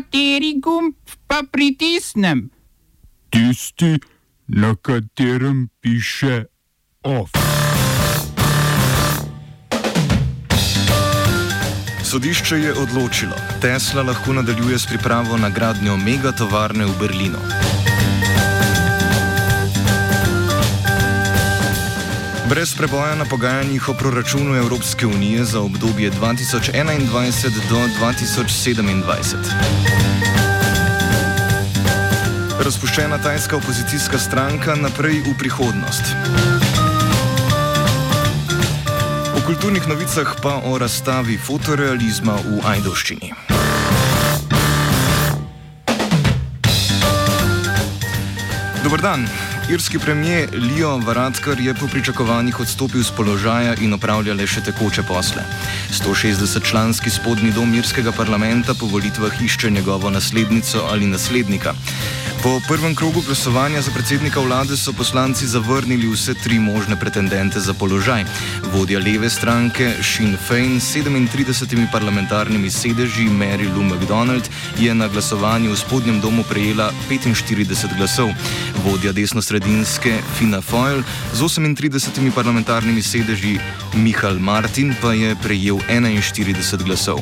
Kateri gumb pa pritisnem? Tisti, na katerem piše OF. Sodišče je odločilo, Tesla lahko nadaljuje s pripravo na gradnjo megatovarne v Berlinu. Brez preboja na pogajanjih o proračunu Evropske unije za obdobje 2021 do 2027. Razpuščena tajska opozicijska stranka naprej v prihodnost. V kulturnih novicah pa o razstavi fotorealizma v Ajdoščini. Dobar dan. Irski premijer Leo Varadkar je po pričakovanjih odstopil z položaja in opravlja le še tekoče posle. 160-članski spodnji dom irskega parlamenta po volitvah išče njegovo naslednico ali naslednika. Po prvem krogu glasovanja za predsednika vlade so poslanci zavrnili vse tri možne pretendente za položaj. Vodja leve stranke Sinn Fein s 37 parlamentarnimi sedeži Mary Lou McDonald je na glasovanju v spodnjem domu prejela 45 glasov. Vodja desno-sredinske Fina Foyle z 38 parlamentarnimi sedeži Michael Martin pa je prejel 41 glasov.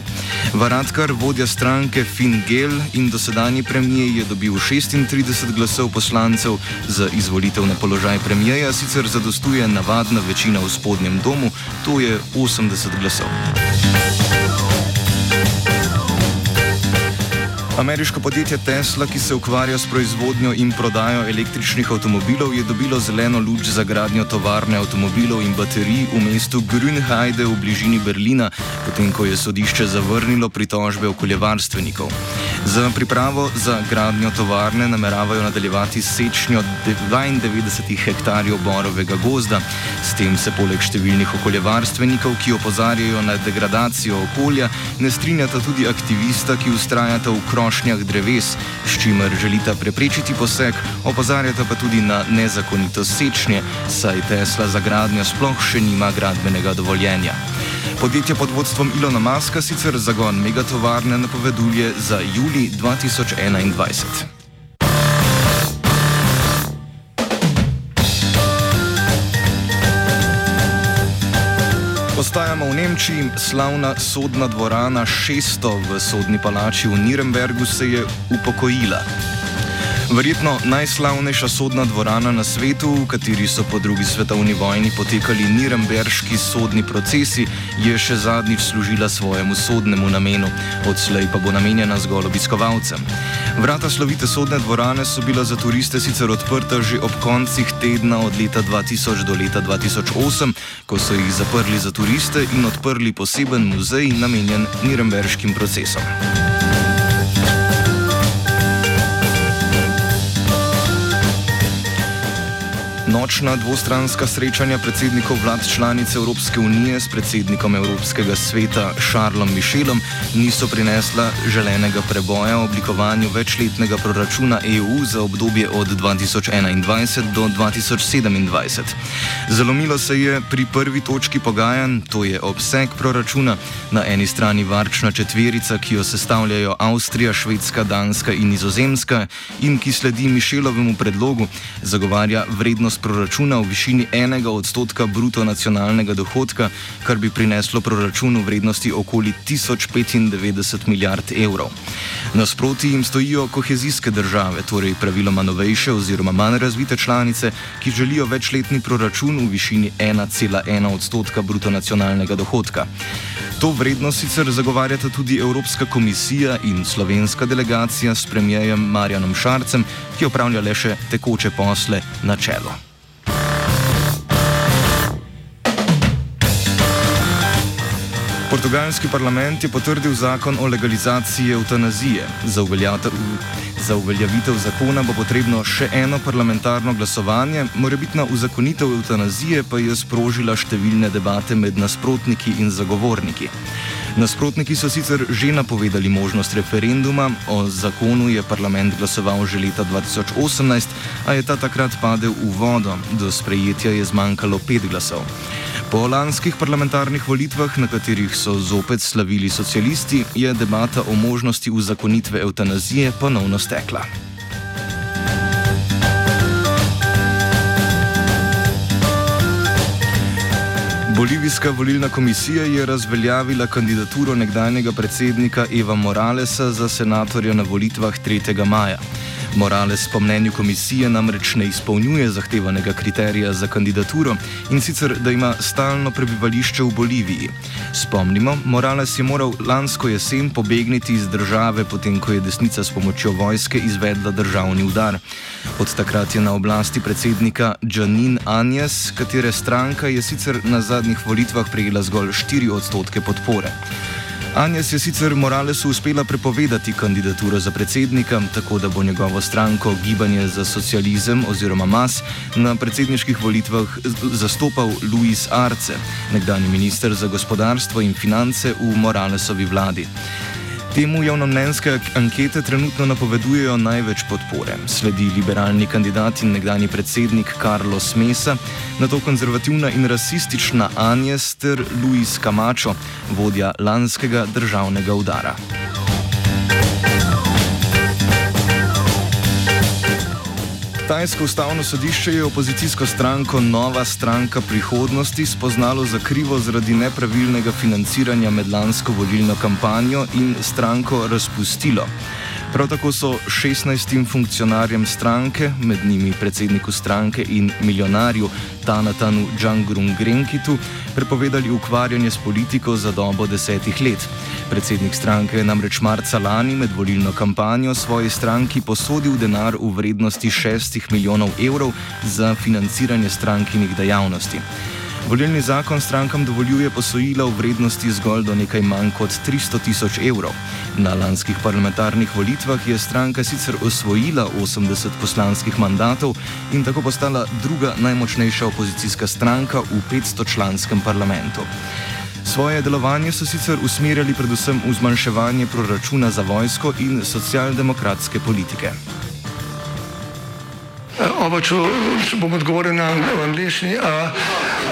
Varadkar, vodja stranke Finn Gel in dosedanji premijer je dobil 36 31 glasov poslancev za izvolitev na položaj premijeja, sicer zadostuje navadna večina v spodnjem domu, to je 80 glasov. Ameriško podjetje Tesla, ki se ukvarja s proizvodnjo in prodajo električnih avtomobilov, je dobilo zeleno luč za gradnjo tovarne avtomobilov in baterij v mestu Grünheide v bližini Berlina, potem ko je sodišče zavrnilo pritožbe okoljevarstvenikov. Za pripravo za gradnjo tovarne nameravajo nadaljevati sečnjo 92 hektarjev borovega gozda. S tem se poleg številnih okoljevarstvenikov, ki opozarjajo na degradacijo okolja, ne strinjata tudi aktivista, ki ustrajata v krošnjah dreves, s čimer želita preprečiti poseg, opozarjata pa tudi na nezakonito sečnje, saj Tesla za gradnjo sploh še nima gradbenega dovoljenja. Podjetje pod vodstvom Ilona Maska sicer zagon megatovarne napoveduje za juli 2021. Ostajamo v Nemčiji, slavna sodna dvorana 600 v sodni palači v Nürnbergu se je upokojila. Verjetno najslavnejša sodna dvorana na svetu, v kateri so po drugi svetovni vojni potekali niremberški sodni procesi, je še zadnjič služila svojemu sodnemu namenu, odslej pa bo namenjena zgolj obiskovalcem. Vrata slovite sodne dvorane so bila za turiste sicer odprta že ob koncih tedna od leta 2000 do leta 2008, ko so jih zaprli za turiste in odprli poseben muzej namenjen niremberškim procesom. Nočna dvostranska srečanja predsednikov vlad članic Evropske unije s predsednikom Evropskega sveta Šarlom Mišelom niso prinesla želenega preboja v oblikovanju večletnega proračuna EU za obdobje od 2021 do 2027. Zalomilo se je pri prvi točki pogajanj, to je obseg proračuna, na eni strani varčna četverica, ki jo sestavljajo Avstrija, Švedska, Danska in Nizozemska in ki sledi Mišelovemu predlogu, zagovarja vrednost proračuna v višini enega odstotka bruto nacionalnega dohodka, kar bi prineslo proračun v vrednosti okoli 1095 milijard evrov. Nasproti jim stojijo kohezijske države, torej praviloma novejše oziroma manj razvite članice, ki želijo večletni proračun v višini 1,1 odstotka bruto nacionalnega dohodka. To vrednost sicer zagovarjata tudi Evropska komisija in slovenska delegacija s premijejem Marjanom Šarcem, ki opravlja le še tekoče posle na čelo. Portugalski parlament je potrdil zakon o legalizaciji eutanazije. Za, za uveljavitev zakona bo potrebno še eno parlamentarno glasovanje, morebitna uzakonitev eutanazije pa je sprožila številne debate med nasprotniki in zagovorniki. Nasprotniki so sicer že napovedali možnost referenduma, o zakonu je parlament glasoval že leta 2018, a je ta takrat padel v vodo, do sprejetja je zmanjkalo pet glasov. Po lanskih parlamentarnih volitvah, na katerih so zopet slavili socialisti, je debata o možnosti uzakonitve eutanazije ponovno stekla. Bolivijska volilna komisija je razveljavila kandidaturo nekdanjega predsednika Eva Moralesa za senatorja na volitvah 3. maja. Morales po mnenju komisije namreč ne izpolnjuje zahtevanega kriterija za kandidaturo in sicer, da ima stalno prebivališče v Boliviji. Spomnimo, Morales je moral lansko jesen pobegniti iz države, potem ko je desnica s pomočjo vojske izvedla državni udar. Od takrat je na oblasti predsednika Janin Anjes, katere stranka je sicer na zadnjih volitvah prejela zgolj 4 odstotke podpore. Anja si je sicer Moralesu uspela prepovedati kandidaturo za predsednika, tako da bo njegovo stranko Gibanje za socializem oziroma MAS na predsedniških volitvah zastopal Luis Arce, nekdani minister za gospodarstvo in finance v Moralesovi vladi. Temu javnomnenjske ankete trenutno napovedujejo največ podpore. Sledi liberalni kandidat in nekdani predsednik Carlos Mesa, na to konzervativna in rasistična Anjes ter Luis Camacho, vodja lanskega državnega udara. Tajsko ustavno sodišče je opozicijsko stranko Nova stranka prihodnosti spoznalo za krivo zaradi nepravilnega financiranja med lansko volilno kampanjo in stranko razpustilo. Prav tako so 16 funkcionarjem stranke, med njimi predsedniku stranke in milijonarju Tanatanu Džangrun Grenkitu, prepovedali ukvarjanje s politiko za dobo desetih let. Predsednik stranke je namreč marca lani med volilno kampanjo svoji stranki posodil denar v vrednosti 6 milijonov evrov za financiranje strankinih dejavnosti. Volilni zakon strankam dovoljuje posojila v vrednosti zgolj do nekaj manj kot 300 tisoč evrov. Na lanskih parlamentarnih volitvah je stranka sicer osvojila 80 poslanskih mandatov in tako postala druga najmočnejša opozicijska stranka v 500-članskem parlamentu. Svoje delovanje so sicer usmerjali predvsem v zmanjševanje proračuna za vojsko in socialdemokratske politike. Oba, če, bom odgovoril na angliški.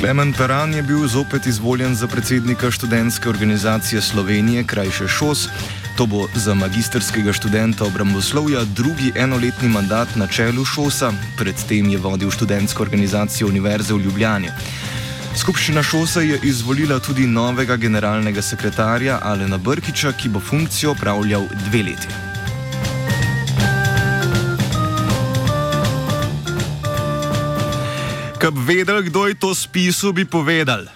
Klemen Peran je bil zopet izvoljen za predsednika študentske organizacije Slovenije, krajše ŠOS. To bo za magistrskega študenta obramboslovja drugi enoletni mandat na čelu ŠOS-a, predtem je vodil študentsko organizacijo Univerze v Ljubljani. Skupščina ŠOS-a je izvolila tudi novega generalnega sekretarja Alena Brkiča, ki bo funkcijo opravljal dve leti. Kab vedel, kdo je to spisal, bi povedal.